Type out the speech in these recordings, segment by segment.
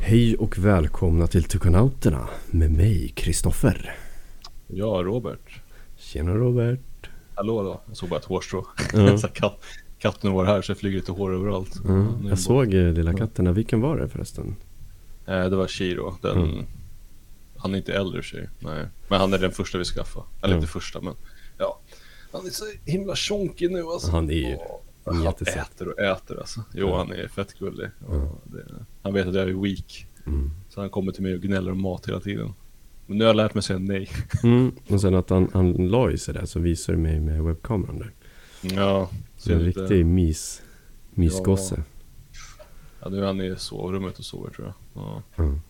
Hej och välkomna till Tukanauterna med mig, Kristoffer. Ja, Robert. Tjena Robert. Hallå då. Jag såg bara ett hårstrå. Så katt, katten var här så flyger lite hår överallt. Är jag den såg eh, lilla katterna. Vilken var det förresten? Eh, det var Shiro. Den, Mm. Han är inte äldre sig. Nej. Men han är den första vi skaffade. Eller inte första men ja. Han är så himla tjonkig nu alltså. Han är ju han äter och äter alltså. Jo Ja. han är fett gullig. Ja. Ja, det, han vet att jag är weak. Mm. Så han kommer till mig och gnäller om mat hela tiden. Men nu har jag lärt mig säga nej. Mm. Och sen att han, han la i sig där så visade du mig med webbkameran där. Ja. Så en riktig mys, mysgosse. Ja, nu är han i sovrummet och sover tror jag. Ja. Mm.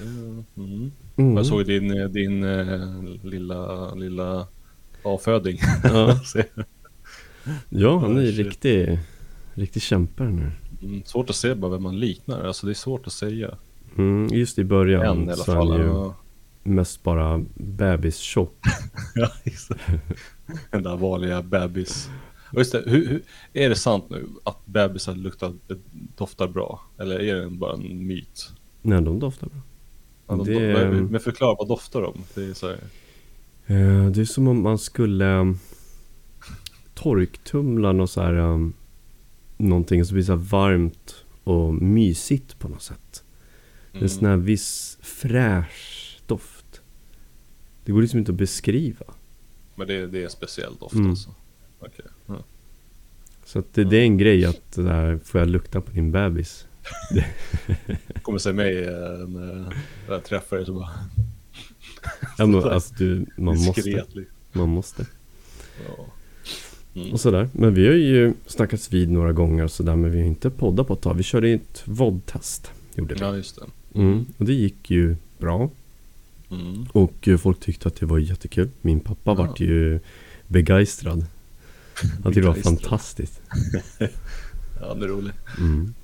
Mm. Mm. Mm. Jag såg din, eh, din eh, lilla, lilla avföding. Ja. Ja, han är ju riktig, riktig kämpe nu. mm, svårt att se bara vem man liknar. Alltså det är svårt att säga. Mm, just i början En i alla så är fall. han ju Ja, mest bara bebistjock. Ja, det. Den där vanliga bebis. Och just det, hur, hur, är det sant nu att bebisar luktar, doftar bra? Eller är det bara en myt? Nej, de doftar bra. Ja, de, Det- de, men förklara, vad doftar de? Det är så här, Eh, Det är som om man skulle um, torktumla något så här, um, någonting som blir så varmt och mysigt på något sätt. Är en mm, sån här viss fräsch doft. Det går liksom inte att beskriva. Men det, det är en speciell doft Mm. alltså? Okej. Ja. Så att det, det är en grej att där, får jag lukta på din bebis? kommer se mig eh, när jag träffar dig så bara Ja, men, alltså, du, man måste. Man måste. Ja. Mm. Och sådär. Men vi har ju snackats vid några gånger och sådär. Men vi har inte poddat på ett tag. Vi körde ett vodtest. Gjorde vi. ja, just det. Mm. Och det gick ju bra. Mm. Och eh, folk tyckte att det var jättekul. Min pappa Ja. vart ju begeistrad. Han tyckte det var fantastiskt. Ja, det är roligt. Mm.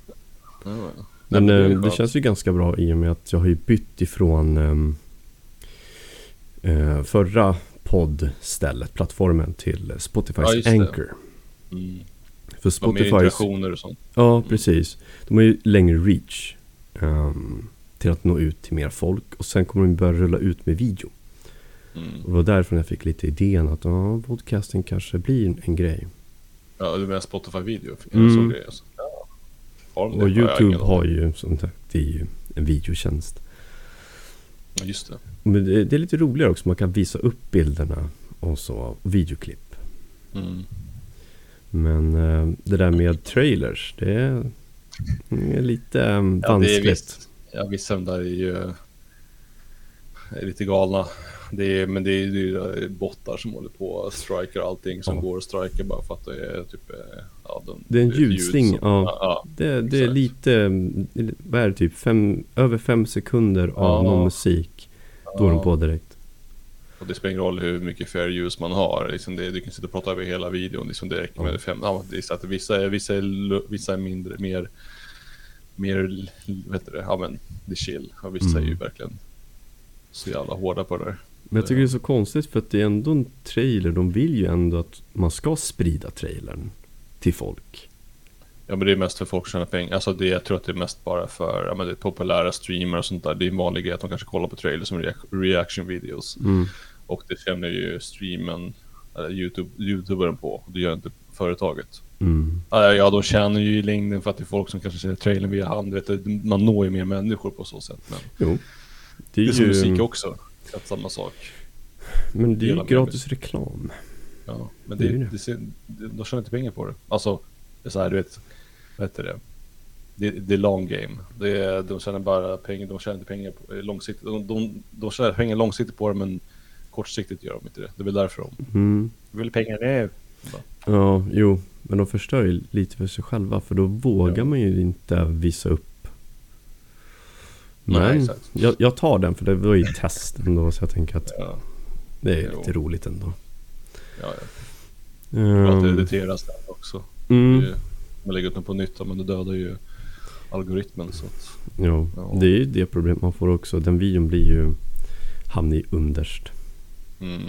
Ja, ja. Men eh, det skönt. känns ju ganska bra i och med att jag har ju bytt ifrån ehm, eh, förra poddstället, plattformen till Spotifys Ja, det. Anchor. Mm. För Vad mer Spotifys, interaktioner och sånt. ja precis. De har ju längre reach ehm, till att nå ut till mer folk. Och sen kommer de börja rulla ut med video. Mm. Och det var därför jag fick lite idén att ja, podcasting kanske blir en grej. Ja, du menar Spotify-video? Mm. Sån grej alltså. Ja. Det? Och Ja, har YouTube har ju som sagt, det är ju en videotjänst. Ja, just det. Men det, det är lite roligare också, man kan visa upp bilderna och så, videoklipp. Mm. Men eh, det där med trailers, det är, det är lite eh, Ja, det är vanskligt. visst. Ja, vissa där är ju är lite galna. Det är, men det är ju bottar som håller på och strikar allting som Ja. går och strikar bara för att det är typ... eh, Ja, de, Det är en ljud ljudsling, som- ja. ja. Det, det är lite, eh, vad är det typ, fem, över fem sekunder av någon musik. Då är de på direkt. Och det spelar ingen roll hur mycket fair use man har. Liksom det, du kan sitta och prata över hela videon. Liksom det räcker med fem. Ja, det är så att vissa, är, vissa, är, vissa är mindre, mer, mer, vad heter det, ja men det är chill. Och vissa Mm. är ju verkligen så jävla hårda på det där. Men jag tycker det är så konstigt för att det är ändå en trailer. De vill ju ändå att man ska sprida trailern till folk. Ja men det är mest för folk som tjänar pengar. Alltså det, jag tror att det är mest bara för ja, men det är populära streamers och sånt där. Det är en vanlig grej att de kanske kollar på trailers som reac- reaction videos. Mm. Och det känner ju streamen, eller YouTube, youtuberen på. Det gör inte företaget. Mm. Ja, ja, de tjänar ju i längden för att det är folk som kanske ser trailern via hand. Vet du, man når ju mer människor på så sätt. Men Jo. det Det är är som ju, musik också. Exakt samma sak. men det är ju med gratis reklam. Ja, men Det det, det, det. ser- de tjänar inte pengar på det. Alltså, det är så här, du vet, vad heter det? Det, det är long game. Det är, de tjänar bara pengar, de tjänar inte pengar på, eh, långsiktigt. De, de, de tjänar pengar långsiktigt på det, men kortsiktigt gör de inte det. Det är väl därför de Mm. vill pengar nu. Ja, jo. Men de förstör ju lite för sig själva. För då vågar Ja. man ju inte visa upp. Nej, exakt. jag, jag tar den för det var ju test ändå. Så jag tänker att Ja, det är Jo. lite roligt ändå. ja, ja. Bra att det Um, editeras där också. mm, är- Man lägger upp den på nytt, men det dödar ju algoritmen. Så att, jo, Ja. det är ju det problemet man får också. Den videon blir ju hamnar i underst. mm.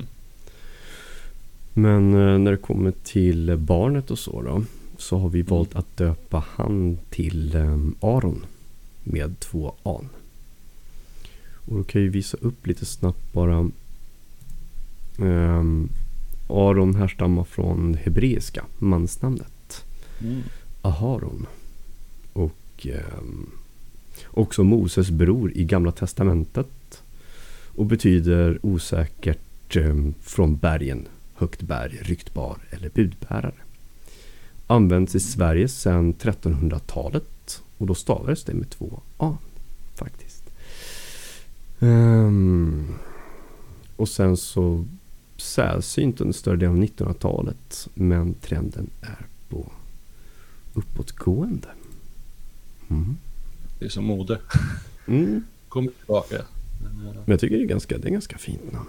Men eh, när det kommer till barnet och så då. så har vi valt att döpa han till um, Aron med två an. Och då kan jag ju visa upp lite snabbt bara. Um, Aron härstammar från hebreiska mansnamnet Mm. Aharon. Och um, också Moses bror i Gamla Testamentet. Och betyder osäkert um, från bergen, högt berg, ryktbar eller budbärare. Används i Sverige sedan 1300-talet och då stavades det med två A. Ehm, och sen så sällsynt under större delen av 1900-talet men trenden är på uppåtgående. Mm. Det är som mode. Mm. Kom tillbaka. Men jag tycker det är ganska, det är ganska fint namn.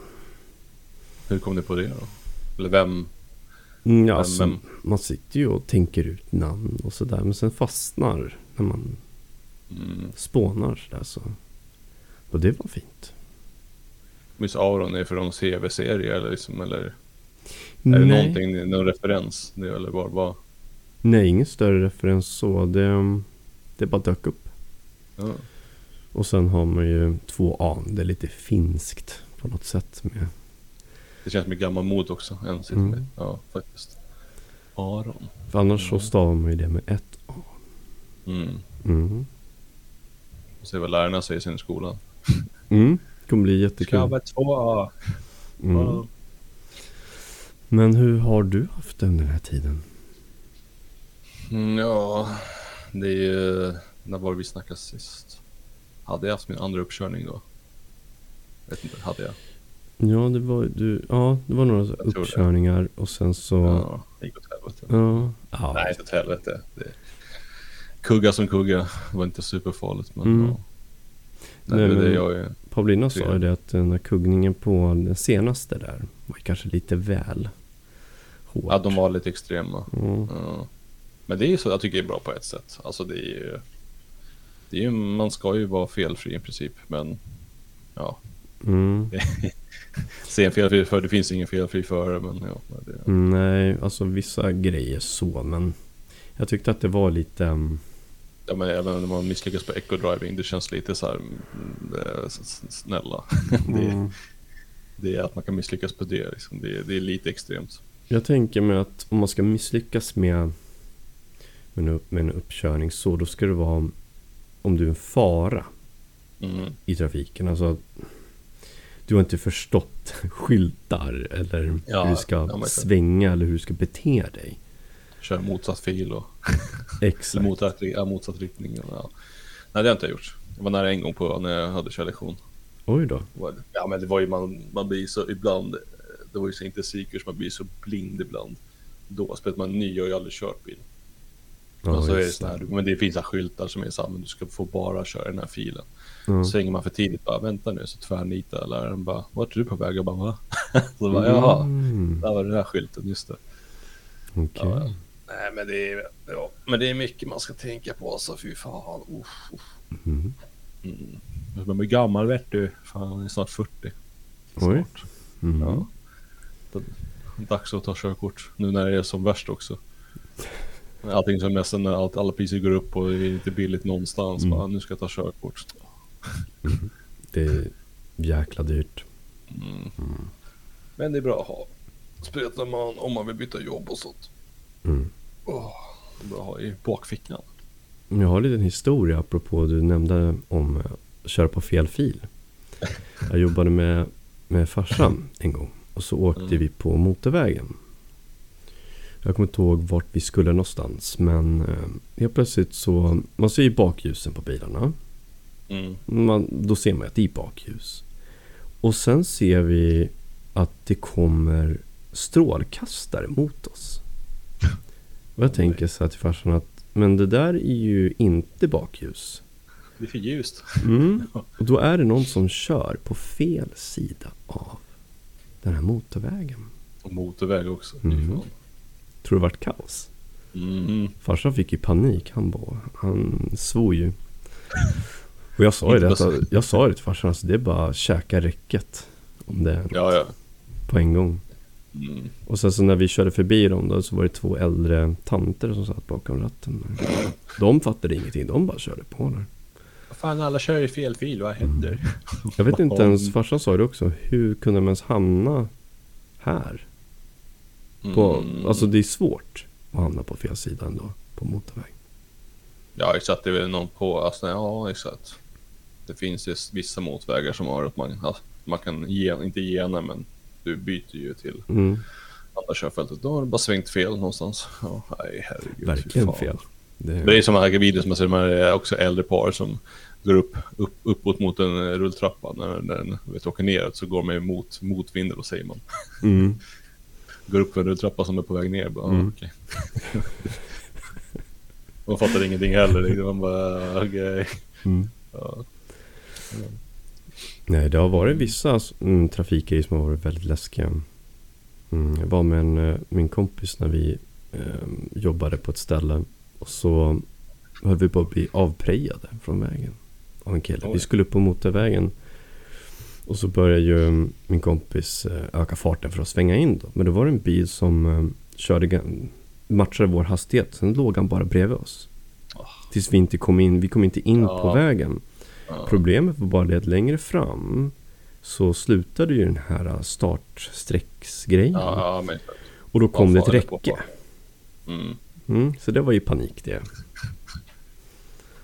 Hur kom ni på det då? Eller vem? Mm, ja, Men- alltså, men- Man sitter ju och tänker ut namn och sådär men sen fastnar när man Mm. spånar sådär så. Och det var fint. Miss Auron är från CV-serie eller liksom, eller är det någonting, någon referens? Det, eller vad, vad? Nej, ingen större referens så. Det, det bara dök upp. Ja. Och sen har man ju två A. Det är lite finskt på något sätt. Med. Det känns ett gammal mod också. En sitter Mm. med. Ja, faktiskt. Aron. För annars så Mm. stavar man ju det med ett A. Mm. Mm. Och se vad lärarna säger i skolan. Mm. Det kommer bli jättekul. vara två A. Mm. Men hur har du haft den den här tiden? Mm, ja, det är ju... När var det vi snackade sist? Hade jag haft min andra uppkörning då? Vet inte, hade jag? Ja, det var, du, ja, det var några det. uppkörningar och sen så... Ja, det gick åt helvete. Ja. ja. Nej, inte åt helvete. Det... Kugga som kugga. Det var inte superfarligt, men Mm. ja. Nej, Nej, det men- jag är... Paulina sa ju det att den där kuggningen på den senaste där var kanske lite väl hård. Ja, de var lite extrema. Mm. Ja. Men det är ju så jag tycker det är bra på ett sätt. Alltså det är ju... Det är ju, man ska ju vara felfri i princip, men ja. Mm. Se en felfri för det finns ingen felfri förare, men ja. Det, Mm, Nej, alltså vissa grejer så, men jag tyckte att det var lite... um, ja, men även när man misslyckas på eco-driving, det känns lite så här, mm, eh, snälla. det, Mm. det är att man kan misslyckas på det, liksom. det, det är lite extremt. Jag tänker mig att om man ska misslyckas med, med, en, med en uppkörning så, då ska det vara om du är en fara Mm. i trafiken. Alltså, du har inte förstått skyltar eller Ja, hur du ska ja, svänga eller hur du ska bete dig. Kör motsatt fil och Exakt. motsatt, ja, motsatt riktning. Ja. Nej, det har inte jag gjort. Jag var nära en gång på när jag hade körlektion. Oj då. Ja, men det var ju man, man blir så ibland. Det var ju så inte säkert, man blir så blind ibland. Då, speciellt man är ny, jag har ju aldrig kört bil. Ja, och så är det så här, men det finns så här skyltar som är så här, men du ska få bara köra den här filen. Ja. Svänger man för tidigt, bara vänta nu, så tvärnitar läraren bara, vart är du på väg? Jag bara, va? så bara, jaha, Mm, där var den här skylten, just det. okej. Ja, ja. Nej, men det är, ja, men det är mycket man ska tänka på, så fy fan. Uff, uff. Mm. Mm. Man blir gammal vet du. Fan, jag är snart 40. Oj. Snart. Mm. Ja. Det är Dags att ta körkort. Nu när det är som värst också. Allting som nästan när allt, alla priser går upp och det är inte billigt någonstans. Mm. Bara, nu ska jag ta körkort. Det är jäkla dyrt. Mm. Men det är bra att ha. Speciellt man, om man vill byta jobb och sånt. Mm. Är bra att ha i bakfickan. Jag har en liten historia apropå du nämnde om att köra på fel fil. Jag jobbade med, med farsan en gång och så åkte Mm. vi på motorvägen. Jag kommer inte ihåg vart vi skulle någonstans men eh, helt plötsligt så, man ser ju bakljusen på bilarna. Mm. Man, då ser man att det är bakljus. Och sen ser vi att det kommer strålkastare mot oss. Och jag tänker så här till farsan att men det där är ju inte bakljus. Det är för ljust. Mm. Och då är det någon som kör på fel sida av den här motorvägen. Och motorväg också. Fan. Tror det vart kaos? Mhm. Farsan fick ju panik. Han bara, han svor ju. Och jag sa ju det, jag sa det till farsan, alltså, det är bara käka räcket. Om det är Ja, ja. på en gång. Mm. Och sen så när vi körde förbi dem då så var det två äldre tanter som satt bakom ratten. De fattade ingenting, de bara körde på där. Fan, alla kör i fel fil, vad händer? Jag vet inte ens, farsan sa det också, hur kunde de ens hamna här? På, Mm. Alltså det är svårt att hamna på fel sida ändå, på motorväg. Ja, exakt. Det är väl någon på... Alltså, ja, exakt. Det finns ju vissa motvägar som har att man, ja, man kan ge, inte gena, men du byter ju till Mm, andra körfältet. Då har du bara svängt fel någonstans. Ja, nej, herregud. verkligen fel. Det, Men det är som här videos man ser, de här är också äldre par som går upp, upp uppåt mot en rulltrappa. När, den vet, åker neråt så går man mot motvinden, då säger man. mm, Går upp för en rulltrappa som är på väg ner. Bara, Mm. okej. man fattar ingenting heller. liksom. Man bara, okej. mm. Ja. Nej, det har varit vissa mm, trafikgrejer som har varit väldigt läskiga. Mm, jag var med en, eh, min kompis när vi eh, jobbade på ett ställe och så höll vi på att bli avprejade från vägen av en kille. Vi skulle upp på motorvägen och så började ju mm, min kompis eh, öka farten för att svänga in då. Men då var det en bil som eh, körde, matchade vår hastighet. Sen låg han bara bredvid oss. Ah. Tills vi inte kom in, vi kom inte in Ja. på vägen. Ja. Problemet var bara det att längre fram så slutade ju den här startsträcksgrejen. Ja, men och då kom det ett räcke. Mm. Mm, så det var ju panik det.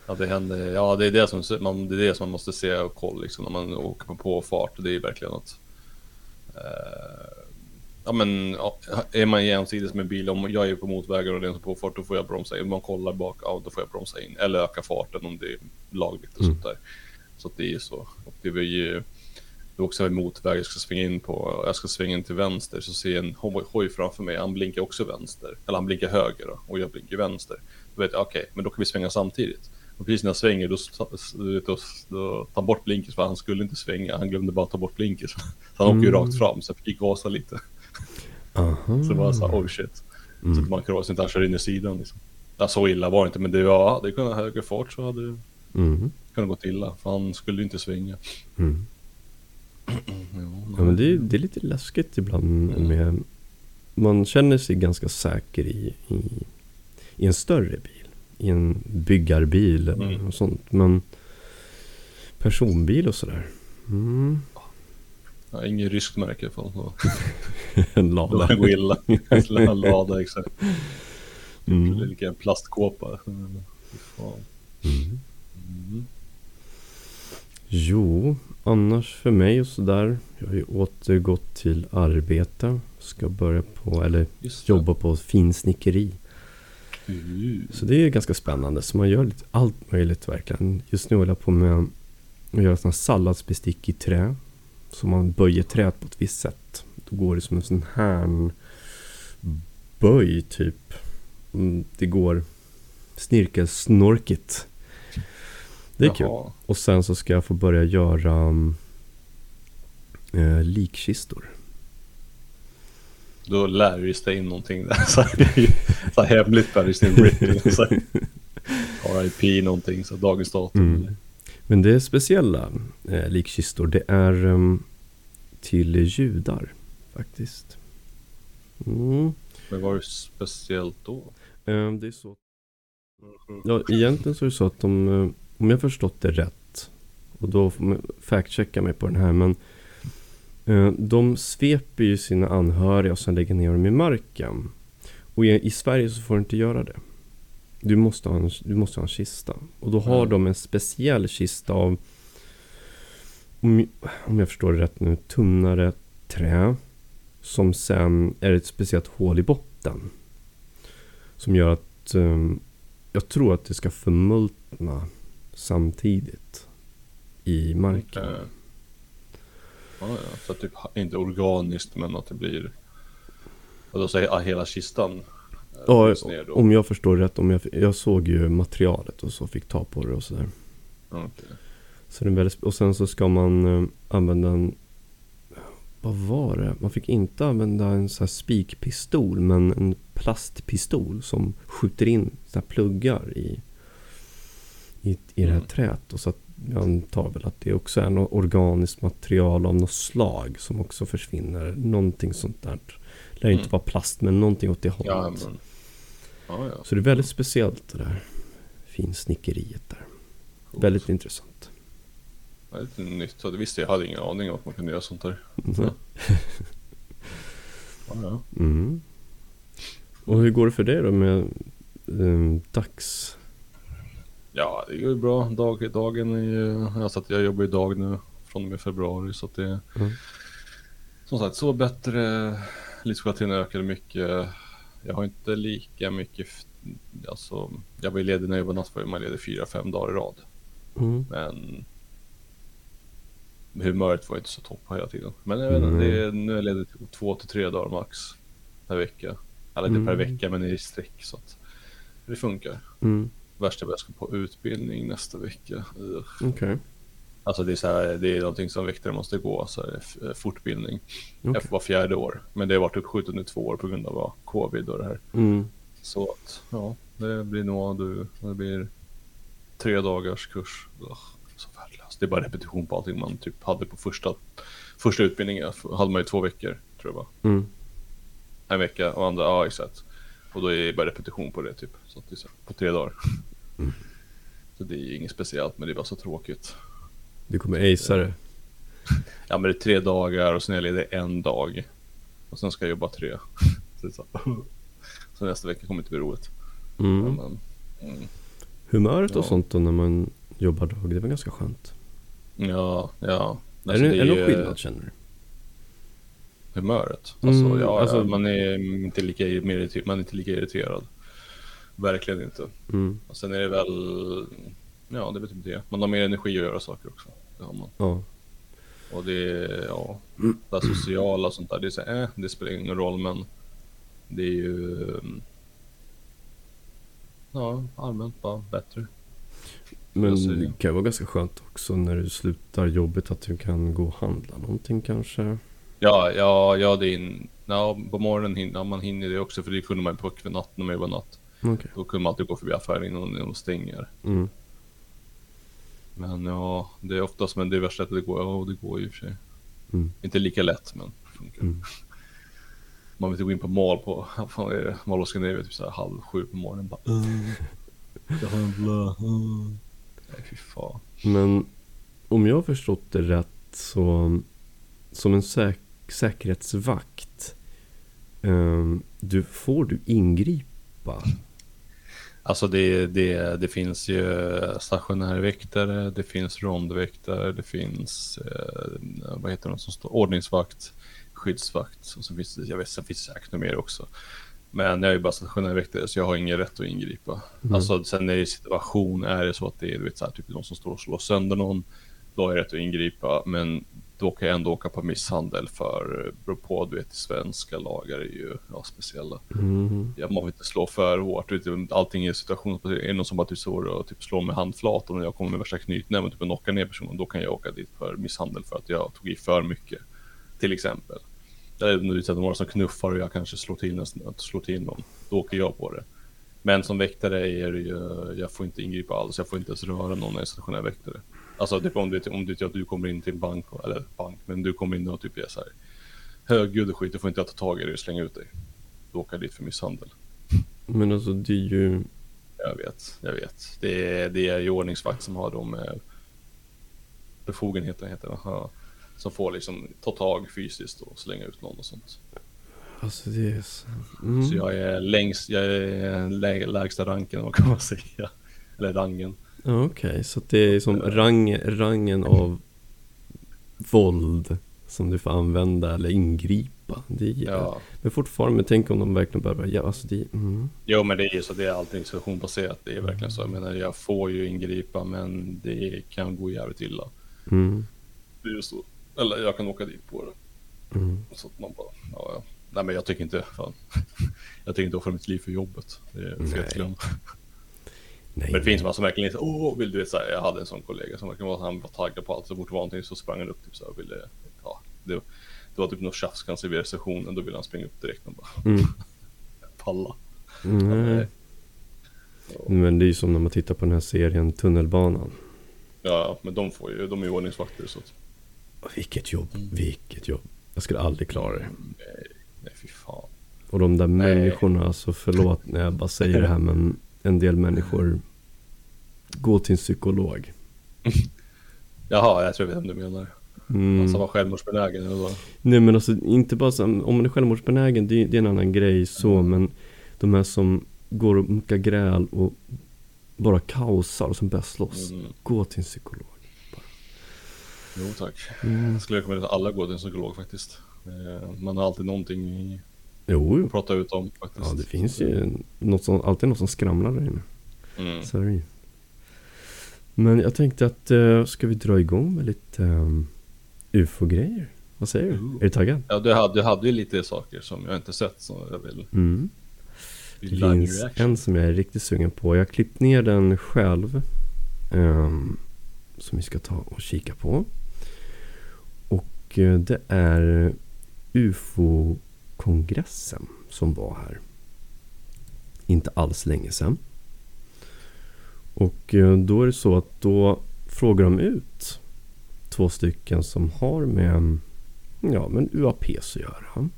Ja, det händer. Ja, det är det som man, det är det som man måste se och kolla liksom när man åker på påfart. Det är verkligen något. Eh, ja, men är man jämsides med bil, om jag är på motvägar och det är en påfart, då får jag bromsa in. Om man kollar bak, ja, då får jag bromsa in eller öka farten om det är lagligt och Mm. sånt där. Så att det är ju så. Och det var ju det var också en motväg jag ska svänga in på. Jag ska svänga in till vänster så ser jag en hoj, framför mig. Han blinkar också vänster. Eller han blinkar höger då, och jag blinkar vänster. Då vet jag, okej, men då kan vi svänga samtidigt. Och precis när jag svänger då, då, då tar han bort blinkers för han skulle inte svänga. Han glömde bara ta bort blinkers. Så han åker ju Mm. rakt fram så jag fick gasa lite. Aha. Så det var så här, oh shit. Så Mm. att man så inte kör in i sidan liksom. Ja, så illa var det inte men det var, det kunde ha högre fart så hade det Mm. kunnat gått illa. För han skulle ju inte svänga. Mm. Ja, Ja, men det, är, det är lite läskigt ibland med... Man känner sig ganska säker i, i, i en större bil. I en byggarbil eller Mm. sånt. Men personbil och sådär. Mm. Ja, ingen ryskt märke i alla fall. En lada. det går illa. En lada exakt. Det är Mm. lika en plastkåpa. Mm, fan. Mm. Mm. Jo, annars för mig och sådär. Jag har ju återgått till arbete. Ska börja på, eller jobba på finsnickeri. Uh. Så det är ganska spännande. Så man gör lite allt möjligt verkligen. Just nu håller jag på med att göra sådana salladsbestick i trä. Så man böjer träet på ett visst sätt. Då går det som en sån här böj typ. Mm, Det går snirkelsnorkigt. Det är kul. Jaha. Och sen så ska jag få börja göra um, eh, likkistor. Då lär du dig in någonting där. Så, så hemligt sin rip. Så. RIP någonting, så dagens datum. Mm. Men det speciella eh, likkistor. Det är um, till judar faktiskt. Mm. Men vad är det speciellt då? Eh, det är så. Ja, egentligen så är det så att de, eh, om jag förstått det rätt, och då får man fact-checka mig på den här, men eh, de sveper ju sina anhöriga och sen lägger ner dem i marken. Och i, i Sverige så får du inte göra det. Du måste ha en, du måste ha en kista. Och då har Mm. de en speciell kista av, om, om jag förstår det rätt nu, tunnare trä. Som sen är ett speciellt hål i botten. Som gör att ehm, jag tror att det ska förmultna samtidigt i marken. Eh, Ja, ja. Så typ inte organiskt men att det blir... Och då säger jag hela kistan. Ja, om jag förstår rätt. Om jag, jag såg ju materialet och så fick ta på det och sådär. Okej. Så det är väldigt, och sen så ska man eh, använda en... Vad var det? Man fick inte använda en sån här spikpistol men en plastpistol som skjuter in så här pluggar i, i, i det här Mm. träet. Och så att jag antar väl att det också är något organiskt material av något slag som också försvinner. Någonting sånt där. Lär inte Mm. vara plast men någonting åt det hållet. Ja, men... Ja, ja. Så det är väldigt speciellt det där finsnickeriet där. Coolt. Väldigt intressant. Är lite nytt. Det visste jag. Hade ingen aning om att man kunde göra sånt där. Mm. Ja, ja. Mm. Och hur går det för dig då med um, dags... Ja, det går ju bra. Dag, dagen är ju... Alltså att jag jobbar ju dag nu från och med februari så att det... Mm. Som sagt, så bättre. Livskvaliteten ökade mycket. Jag har inte lika mycket... Alltså, jag var ju ledig när jag var nattför. Man ledig fyra, fem dagar i rad. Mm. Men... Humöret var inte så topp hela tiden. Men jag vet inte, det är, nu är jag ledig två till tre dagar max. Per vecka. Eller inte per Mm. vecka, men i sträck så att det funkar. Mm. Värsta är att jag ska på utbildning nästa vecka. Okej. Alltså det är, så här, det är någonting som väktare måste gå, så här, f- eh, fortbildning. Efter var fjärde år. Men det har varit uppskjutet nu två år på grund av covid och det här. Mm. Så att, ja, det blir nog du, det blir tre dagars kurs. Ugh, så värdelöst. Det är bara repetition på allting man typ hade på första, första utbildningen. Hade man ju två veckor, tror jag bara. Mm. En vecka och andra, ja exakt. Och då är det bara repetition på det typ. Så att det är så, här, på tre dagar. Mm. Så det är inget speciellt, men det är bara så tråkigt. Du kommer acea det. Ja men det är tre dagar och sen är jag ledig en dag. Och sen ska jag jobba tre. Så, är så, så nästa vecka kommer inte bli roligt. Mm. Men, mm, Humöret och Ja. sånt då när man jobbar dag, det var ganska skönt. ja, ja. är det, är det någon ju skillnad känner du? Humöret. Mm, Alltså, ja, alltså- ja, man, är inte lika, man är inte lika irriterad. Verkligen inte. Mm. Och sen är det väl, ja det är typ det. Man har mer energi att göra saker också. Det har man. Ja. Och det ja, det sociala och sånt där. Det är så här, eh, det spelar ingen roll men det är ju, mm, ja, allmänt bara bättre. Men det. kan vara ganska skönt också när du slutar jobbet att du kan gå och handla någonting kanske. Ja, ja, ja, det är in, ja, på morgonen hinner ja, man hinner det också för det kunde man på natten när man jobbar natt. Okej. Då kunde man alltid gå förbi affären innan de stänger. Mm. Men ja, det är oftast, men det är värsta att det går, ja det går ju i och för sig. Mm. Inte lika lätt men det funkar. Mm. Man vill inte gå in på mal på, vad fan är det, Mall of Scandinavia typ så här halv sju på morgonen bara. Handla. Nej fy fan. Men om jag har förstått det rätt så som en säk- säkerhetsvakt ehm, du, får du ingripa? Alltså det, det, det finns ju stationärväktare, det finns rondväktare, det finns, eh, vad heter de som står, ordningsvakt, skyddsvakt och så finns det, jag vet, sen finns det säkert mer också. Men jag är ju bara stationärväktare så jag har ingen rätt att ingripa. Mm. Alltså sen är det situation, är det så att det är du vet, så här, typ någon som står och slår sönder någon, då har jag rätt att ingripa. Men då kan jag ändå åka på misshandel för, eh, beror på, du vet, svenska lagar är ju ja, speciella. Mm. Jag må inte slå för hårt. Vet allting är situationsbaserat. Är det någon som bara typ står och typ slår med handflatan och jag kommer med värsta knytnäven och typ knockar ner personen. Då kan jag åka dit för misshandel för att jag tog i för mycket. Till exempel. Eller om du sätter några som knuffar och jag kanske slår till, nästan, slår till någon. Då åker jag på det. Men som väktare är det ju, jag får inte ingripa alls. Jag får inte ens röra någon när jag är stationär väktare. Alltså typ om du, om du, du kommer in till en bank, eller bank, men du kommer in och typ är så här högljudd och skit, då får inte ta tag i dig och slänga ut dig. Då åker dit för misshandel. Men alltså det är ju Jag vet, jag vet. Det är, det är ju ordningsvakt som har de eh, befogenheterna, heter det. Som får liksom ta tag fysiskt och slänga ut någon och sånt. Alltså det är så... Mm. Så jag är längst, jag är lä, lägsta ranken, vad kan man säga? Eller rangen. Okej, så att det är som rang, rangen av våld som du får använda eller ingripa. Det är, Ja. Men fortfarande, tänk om de verkligen behöver, ja alltså det, mm. Jo men det är ju så, det är allting situationsbaserat. Det är verkligen så. Jag menar, jag får ju ingripa men det kan gå jävligt illa. Mm. Det är ju så. Eller jag kan åka dit på det. Mm. Så att man bara, ja, ja. Nej men jag tycker inte, fan. Jag tycker inte offra mitt liv för jobbet. Det är Nej. Nej, Men det finns man som verkligen inte, åh, vill du vet så här, jag hade en sån kollega som verkligen var, han var taggad på allt. Så fort det var någonting så sprang han upp typ så här ville, ja, det, det var typ något tjafs kanske vid receptionen, då ville han springa upp direkt och bara Mm. palla. Nej. Ja, Men det är ju som när man tittar på den här serien Tunnelbanan. Ja, men de får ju, de är ju ordningsvakter så att, Vilket jobb, Mm. vilket jobb. Jag skulle aldrig klara det. Nej, fy fan. Och de där Nej. människorna, alltså förlåt när jag bara säger det här men en del människor går till en psykolog. Jaha, jag tror jag vet vem du menar. Mm. Som var självmordsbenägen eller vad? Nej men alltså inte bara så, om man är självmordsbenägen det, det är en annan grej så men de här som går och muckar gräl och bara kaosar och som börjar slåss. Mm. Gå till en psykolog. Jo tack. Mm. Jag skulle rekommendera att alla går till en psykolog faktiskt. Eh, Man har alltid någonting Jo, jo. att prata ut om faktiskt. Ja det finns ju något som, alltid något som skramlar där inne. Mm. Så är det ju. Men jag tänkte att uh, ska vi dra igång med lite um, UFO-grejer? Vad säger du? Ooh. Är du taggad? Ja, du hade, du hade ju lite saker som jag inte sett som jag vill... Mm. Det finns en som jag är riktigt sugen på. Jag har klippt ner den själv. ehm, som vi ska ta och kika på. Och eh, det är UFO-kongressen som var här. Inte alls länge sedan. Och eh, då är det så att då frågar de ut två stycken som har med ja, men UAPs att göra.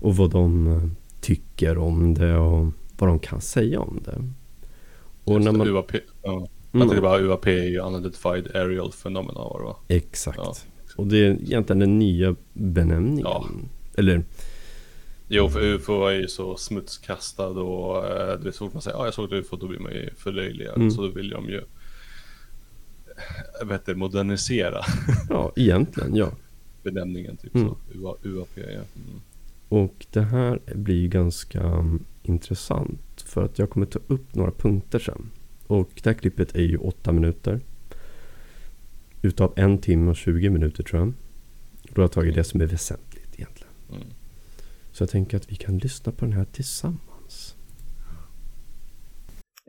Och vad de eh, tycker om det och vad de kan säga om det. Och Just när man, UAP, ja. Mm. Jag tänkte bara UAP är ju Unidentified Aerial Phenomena var det va? Exakt. Ja. Och det är egentligen den nya benämningen. Ja. Eller Jo, för UFO är ju så smutskastad och eh, det är så fort man säger ja, jag såg ett UFO då blir man ju förlöjligad. Mm. Så då vill de ju jag vet inte, modernisera ja, egentligen ja. benämningen typ Mm. så. UA, UAP ja. Mm. Och det här blir ju ganska mm, intressant. För att jag kommer ta upp några punkter sen. Och det här klippet är ju åtta minuter. Utav en timme och 20 minuter tror jag. Då har jag tagit det som är väsentligt egentligen. Mm. Så jag tänker att vi kan lyssna på den här tillsammans.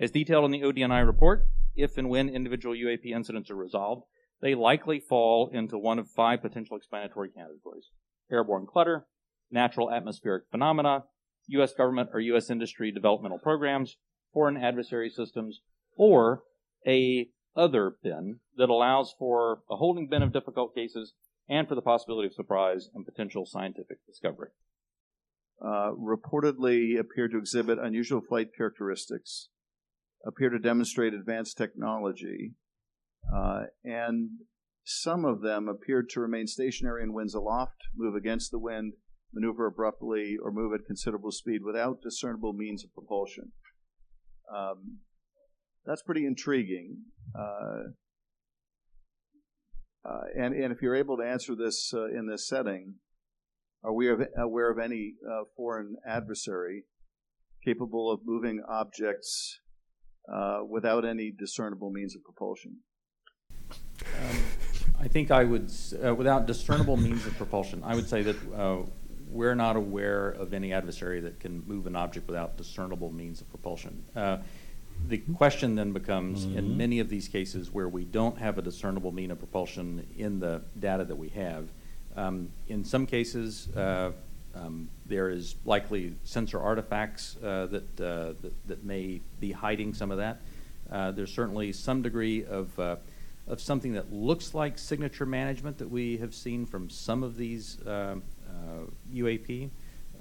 As detailed in the ODNI report, if and when individual UAP incidents are resolved, they likely fall into one of five potential explanatory categories airborne clutter, natural atmospheric phenomena, U.S. government or U.S. industry developmental programs, foreign adversary systems, or a other bin that allows for a holding bin of difficult cases and for the possibility of surprise and potential scientific discovery. Uh, reportedly appear to exhibit unusual flight characteristics, appear to demonstrate advanced technology, uh, and some of them appear to remain stationary in winds aloft, move against the wind, maneuver abruptly, or move at considerable speed without discernible means of propulsion. Um, that's pretty intriguing. Uh, uh, and, and if you're able to answer this uh, in this setting, are we aware of any uh, foreign adversary capable of moving objects uh, without any discernible means of propulsion? I think I would, uh, without discernible means of propulsion, I would say that uh, we're not aware of any adversary that can move an object without discernible means of propulsion. Uh, The question then becomes, in many of these cases where we don't have a discernible mean of propulsion in the data that we have, um, in some cases, uh, um, there is likely sensor artifacts uh, that, uh, that that may be hiding some of that. Uh, there's certainly some degree of uh, of something that looks like signature management that we have seen from some of these UAP,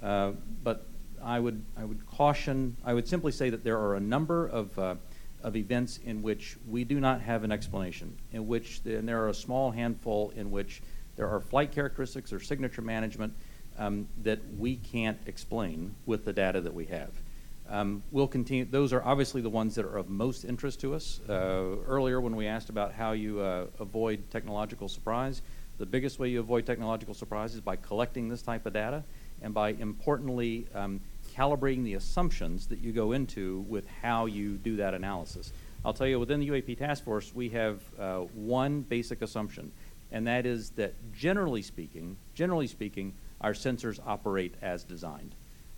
uh, but I would I would caution. I would simply say that there are a number of of events in which we do not have an explanation, in which and there are a small handful in which there are flight characteristics or signature management um, that we can't explain with the data that we have. Um, we'll continue. Those are obviously the ones that are of most interest to us. Uh, earlier, when we asked about how you uh, avoid technological surprise, the biggest way you avoid technological surprise is by collecting this type of data and by importantly um, calibrating the assumptions that you go into with how you do that analysis. I'll tell you, within the UAP task force, we have uh, one basic assumption, and that is that generally speaking, generally speaking, our sensors operate as designed.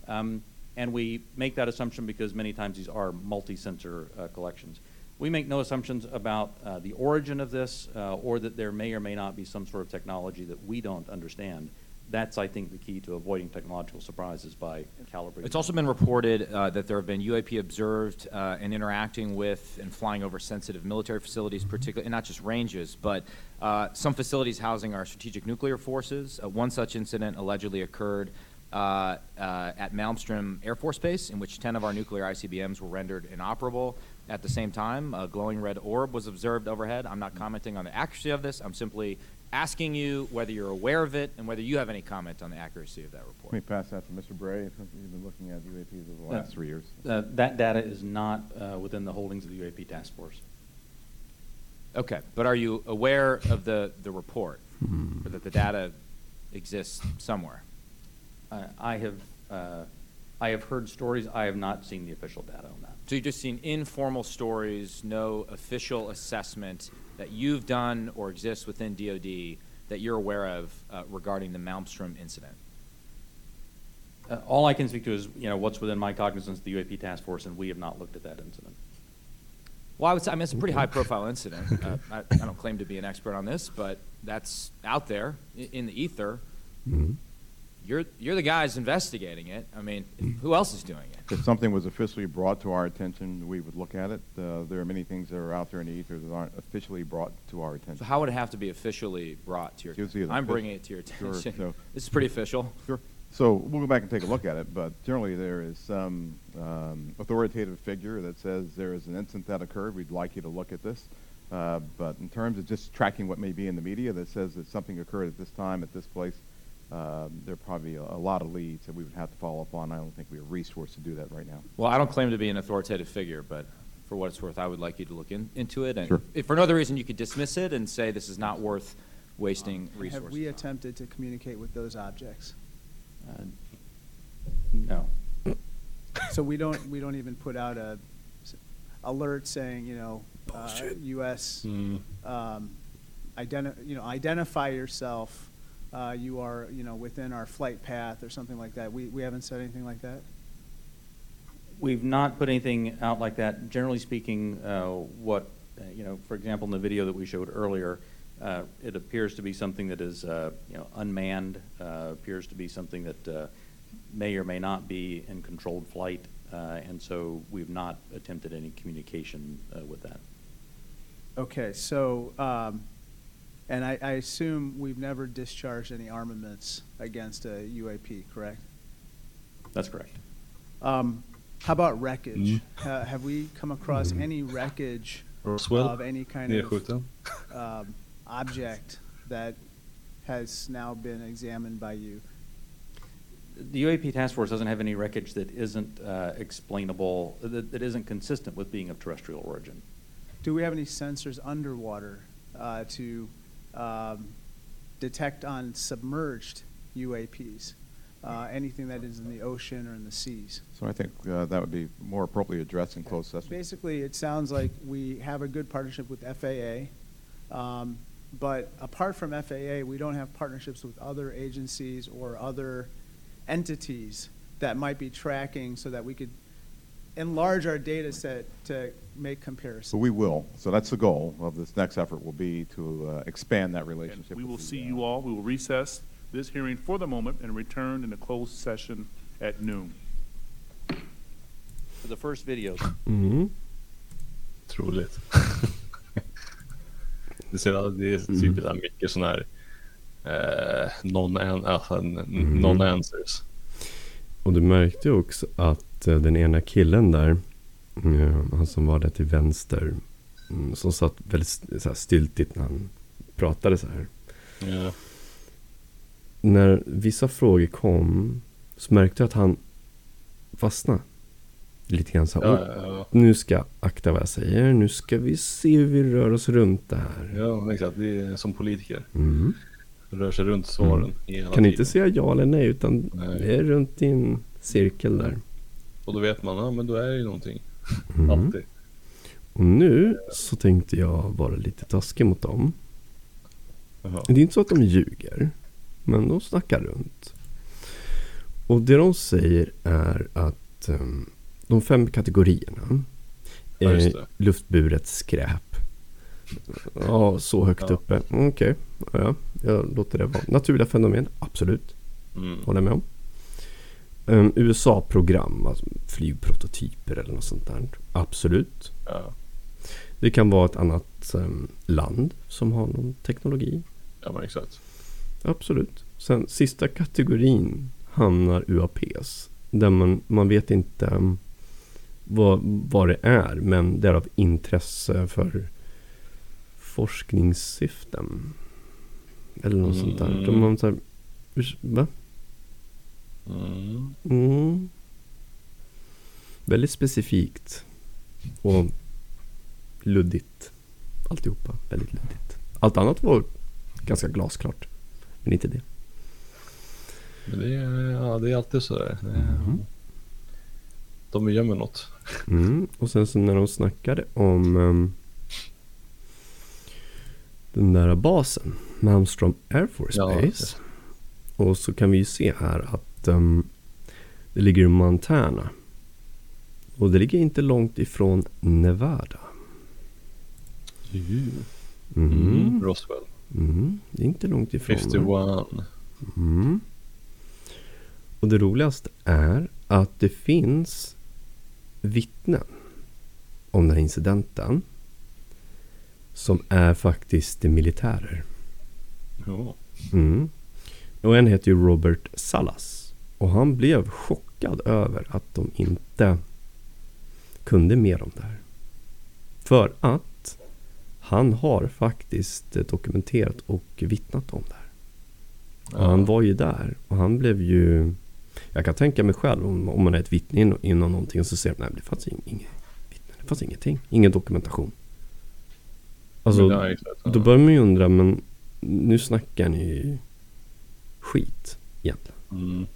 Um, and we make that assumption because many times these are multi-sensor uh, collections. We make no assumptions about uh, the origin of this uh, or that there may or may not be some sort of technology that we don't understand that's, I think, the key to avoiding technological surprises by calibrating. It's also been reported uh, that there have been UAP observed uh, and interacting with and flying over sensitive military facilities, particularly, and not just ranges, but uh, some facilities housing our strategic nuclear forces. Uh, one such incident allegedly occurred uh, uh, at Malmstrom Air Force Base, in which 10 of our nuclear ICBMs were rendered inoperable. At the same time, a glowing red orb was observed overhead. I'm not commenting on the accuracy of this. I'm simply asking you whether you're aware of it and whether you have any comment on the accuracy of that report. Let me pass that to Mr. Bray. If You've been looking at UAPs over the Uh, last three years. Uh, That data is not uh, within the holdings of the UAP task force. Okay, but are you aware of the, the report, or that the data exists somewhere? Uh, I have, uh, I have heard stories, I have not seen the official data on that. So you've just seen informal stories, no official assessment that you've done or exists within DoD that you're aware of uh, regarding the Malmstrom incident? Uh, All I can speak to is, you know, what's within my cognizance, the UAP task force, and we have not looked at that incident. Well, I would say, I mean, it's a pretty high-profile incident. Uh, I, I don't claim to be an expert on this, but that's out there in the ether. Mhm. You're, you're the guys investigating it. I mean, who else is doing it? If something was officially brought to our attention, we would look at it. Uh, There are many things that are out there in the ether that aren't officially brought to our attention. So how would it have to be officially brought to your either I'm bringing it to your Sure, attention. so- This is pretty official. Sure. So we'll go back and take a look at it, but generally there is some um, authoritative figure that says there is an incident that occurred. We'd like you to look at this. Uh, But in terms of just tracking what may be in the media that says that something occurred at this time, at this place, um, there are probably a a lot of leads that we would have to follow up on. I don't think we have resource to do that right now. Well, I don't claim to be an authoritative figure, but for what it's worth, I would like you to look in, into it. And Sure. if for no other reason, you could dismiss it and say this is not worth wasting resources. Have we on. attempted to communicate with those objects? Uh, No. So we don't, we don't even put out a s- alert saying, you know, uh, U.S. Mm. um, identi- you know, identify yourself. Uh, you are, you know, within our flight path or something like that. We, we haven't said anything like that. We've not put anything out like that. Generally speaking, uh, what, uh, you know, for example, in the video that we showed earlier, uh, it appears to be something that is, uh, you know, unmanned, uh, appears to be something that uh, may or may not be in controlled flight, uh, and so we've not attempted any communication uh, with that. Okay, so, um, and I, I assume we've never discharged any armaments against a UAP, correct? That's correct. Um, how about wreckage? Mm. Ha- have we come across any wreckage Roswell, of any kind of nedskjuten. um, object that has now been examined by you? The UAP task force doesn't have any wreckage that isn't uh, explainable, that, that isn't consistent with being of terrestrial origin. Do we have any sensors underwater uh, to um, detect on submerged UAPs? Uh, anything that is in the ocean or in the seas? So I think uh, that would be more appropriately addressed in closed session. Basically, it sounds like we have a good partnership with FAA, um, but apart from FAA, we don't have partnerships with other agencies or other entities that might be tracking so that we could enlarge our data set to make comparisons. So we will. So that's the goal of this next effort will be to uh, expand that And relationship. we will the, see uh, you all, we will recess this hearing for the moment and return in a closed session at noon. For the first video, Mm. Troligt. det ser det är typ där mycket sån här eh, non, an, alltså, n- non-answers. Och du märkte också att eh, den ena killen där, eh, han som var där till vänster, mm, som satt väldigt så styltigt när han pratade så här. Ja. När vissa frågor kom så märkte jag att han fastnade. Lite grann så här, Ja, "Åh, ja, ja. nu ska jag akta vad jag säger, nu ska vi se hur vi rör oss runt det här. ja, exakt. Det är som politiker. Mm. Rör sig runt svaren Mm. Kan inte säga ja eller nej, utan Nej. det är runt i en cirkel där. Och då vet man, ja men då är det ju någonting. Mm. Alltid. Och nu så tänkte jag vara lite taskig mot dem. Jaha. Det är inte så att de ljuger, men de snackar runt. Och det de säger är att ehm, de fem kategorierna Ja, är det. luftburet skräp. Ja, så högt Ja. uppe. Okej, ja, jag låter det vara. Naturliga fenomen, absolut. Mm. Håller med om. Um, USA-program, alltså flygprototyper eller något sånt där. Absolut. Ja. Det kan vara ett annat um, land som har någon teknologi. ja, men exakt. Absolut. Sen sista kategorin hamnar UAPs. Där man, man vet inte um, vad, vad det är. Men det är av intresse för forskningssyften. Eller något sånt där. Mm. De har så här, va? Mm. Mm. Väldigt specifikt. Och luddigt. Alltihopa. Väldigt luddigt. Allt annat var ganska glasklart. Men inte det. Men det, är, ja, det är alltid sådär. Det är, Mhm. De gömmer något. Mm. Och sen så när de snackade om ehm, den där basen. Malmstrom Air Force Ja, Base. Och så kan vi ju se här att ehm, det ligger i Montana. Och det ligger inte långt ifrån Nevada. Mm. Mm. Roswell. Mm, det är inte långt ifrån. 51. Mm. Och det roligaste är att det finns vittnen om den här incidenten. Som är faktiskt militärer. Ja. Mm. Och en heter ju Robert Salas. Och han blev chockad över att de inte kunde mer om det här. För att han har faktiskt dokumenterat och vittnat om det här. Och han var ju där och han blev ju Jag kan tänka mig själv om, om man är ett vittne in- inom någonting och så ser man nej det fanns ing- inget det fanns ingenting, ingen dokumentation. Alltså Men, ja, exakt, ja. då börjar man ju undra men nu snackar ni skit egentligen. Mm.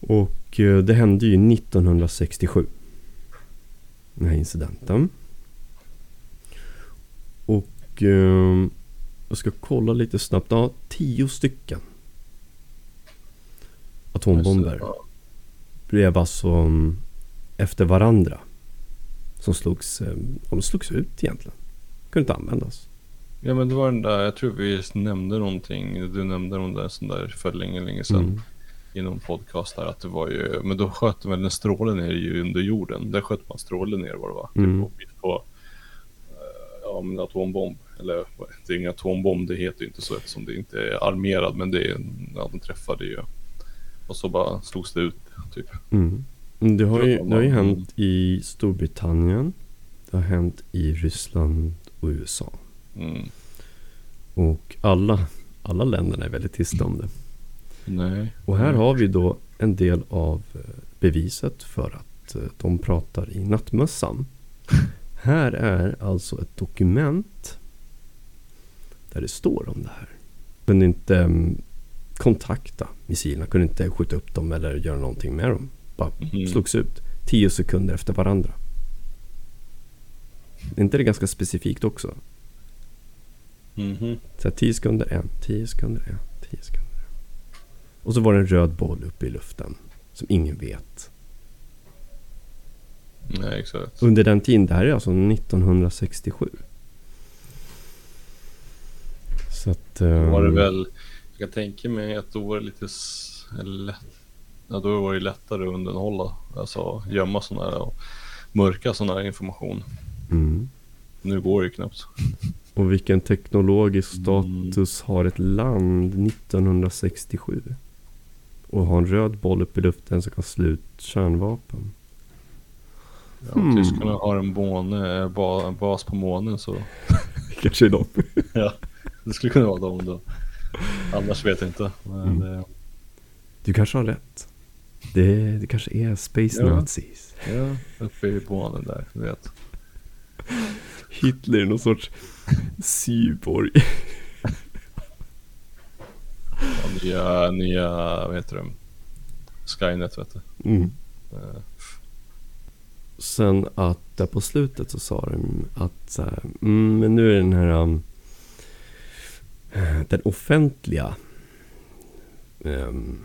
Och eh, det hände ju 1967. Den här incidenten. Och eh, jag ska kolla lite snabbt. Ja, tio stycken atombomber blev alltså mm, efter varandra. Som slogs, eh, de slogs ut egentligen. Kunde inte användas. Ja men det var den där, jag tror vi nämnde någonting, du nämnde någon där sån där för länge, länge sedan. Mm. I någon podcast där att det var ju, men då sköt de väl en stråle ner ju under jorden. Där sköt man stråle ner var det va? Mm. Typ på, eh, ja men atombomb. Eller det är ingen atombomb, det heter ju inte så eftersom det inte är armerad. Men det är, ja de träffade ju. Och så bara slogs det ut typ. Mm. Det har ju, det har ju hänt i Storbritannien. Det har hänt i Ryssland och USA. Mm. Och alla, alla länderna är väldigt tysta om det. Nej. Och här Mm. har vi då en del av eh, beviset för att eh, de pratar i nattmössan. Här är alltså ett dokument där det står om det här. Kunde inte mm, kontakta missilerna, kunde inte skjuta upp dem eller göra någonting med dem. Bara Mhm. slogs ut tio sekunder efter varandra. Är inte det ganska specifikt också? Mhm. Så här, 10 sekunder en, 10 sekunder en, 10 sekunder en. Och så var det en röd boll uppe i luften som ingen vet. Nej exakt. Under den tiden, det här är alltså 1967. Så att... Då var det ehm, väl, jag kan tänka mig att då var det lite lätt, ja, då var det lättare att undanhålla, alltså gömma sån här och mörka sån här information. Mm. Nu går det ju knappt. Och vilken teknologisk status har ett land 1967? Och har en röd boll uppe i luften som kan slå ut kärnvapen. Ja, Hmm. tyskarna har en, måne, eh, ba, en bas på månen så Kanske är de. ja, det skulle kunna vara dem då. Annars vet jag inte. Men, Mm. eh, Du kanske har rätt. Det, det kanske är Space Ja. Nazis. ja, uppe i månen där, du vet. Hitler någon sorts cyborg. Ja, nya, nya, vad heter det? Skynet vet du. Mm. Eh, Sen att där på slutet så sa de att så här, mm, men nu är den här um, eh, den offentliga um,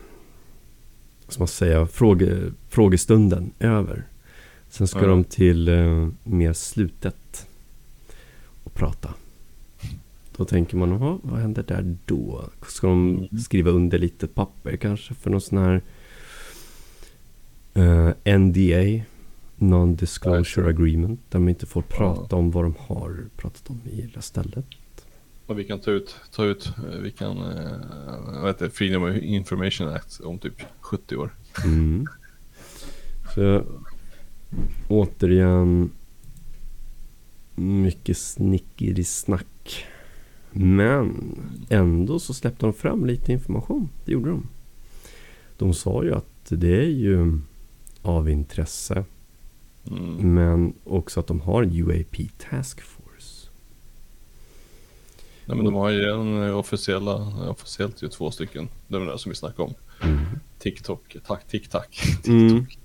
ska man säga, fråge, frågestunden över. Sen ska Ja. de till eh, mer slutet och prata. Då tänker man, "Jaha, vad händer där då? Ska de Mm. skriva under lite papper kanske för någon sån här eh, NDA? Non-disclosure agreement. Där man inte får prata om vad de har pratat om i det stället. Och vi kan ta ut, ta ut, eh, vi kan, eh, vad heter det, Freedom of Information Act om typ 70 år. Mm. Så återigen mycket snickeri-snack. Men ändå så släppte de fram lite information. Det gjorde de. De sa ju att det är ju av intresse. Mm. Men också att de har en UAP Task Force. Nej, men de har ju en eh, officiella, officiellt ju två stycken. De där som vi snackade om. Mm. TikTok, tack, TikTok, Mm. TikTok.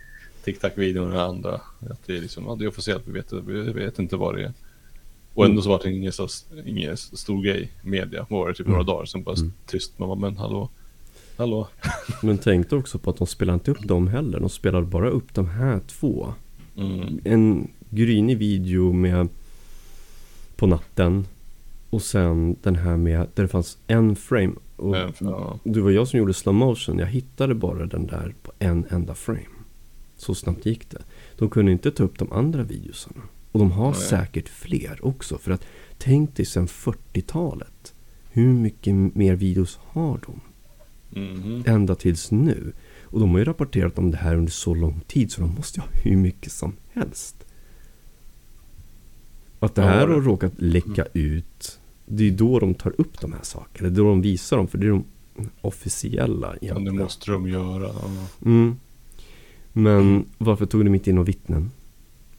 TikTok-videon och andra. Att det är liksom, ja, det är officiellt, vi vet, vi vet inte vad det är. Och ändå så var det ingen, så, ingen stor grej i media. Vad var det, typ några dagar sen bara Mm. tyst. Man bara, men hallå, hallå. Men tänkte också på att de spelade inte upp dem heller. De spelade bara upp de här två. Mm. en grynig video med på natten och sen den här med där det fanns en frame och Men, ja. det var jag som gjorde slow motion jag hittade bara den där på en enda frame så snabbt gick det de kunde inte ta upp de andra videosarna och de har Nej. säkert fler också för att tänk dig sen 40-talet hur mycket mer videos har de Mhm. ända tills nu. Och de har ju rapporterat om det här under så lång tid så de måste ju ha hur mycket som helst. Att det här har råkat läcka ut. Det är då de tar upp de här sakerna. Det är då de visar dem. För det är de officiella Ja, det egentligen. måste de göra. Mm. Men varför tog de inte in några vittnen?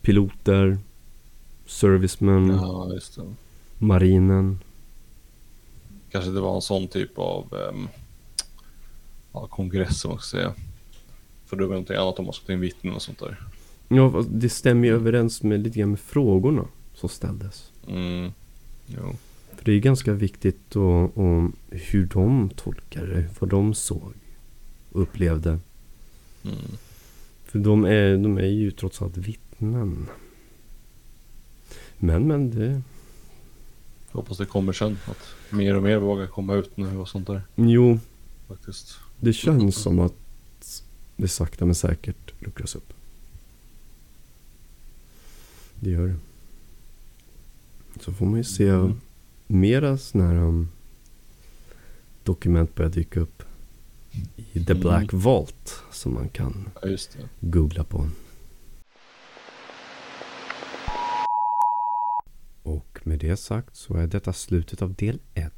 Piloter, servicemen, ja, marinen. Kanske det var en sån typ av ehm, ja, kongress man ska säga. För det var någonting annat om man ska ta in vittnen och sånt där. Ja, det stämmer ju överens med lite grann med frågorna som ställdes. Mm. Jo. För det är ganska viktigt och hur de tolkar det, vad de såg och upplevde. Mm. För de är, de är ju trots allt vittnen. Men, men det... Hoppas det kommer sen. Att mer och mer vågar komma ut nu och sånt där. Jo, Faktiskt. det känns som att det sakta men säkert luckras upp. Det gör det. Så får man ju se Mm. Mera sådana här um, dokument börja dyka upp i The Mm. Black Vault som man kan Ja, googla på. Och med det sagt så är detta slutet av del 1.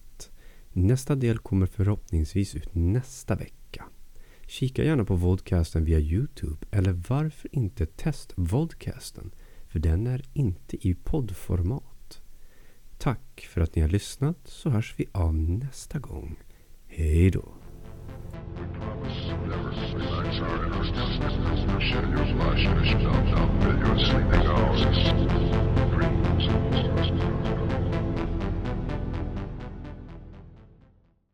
Nästa del kommer förhoppningsvis ut nästa vecka. Kika gärna på Vodcasten via Youtube eller varför inte test Vodcasten för den är inte i poddformat. Tack för att ni har lyssnat så hörs vi av nästa gång. Hej då! Never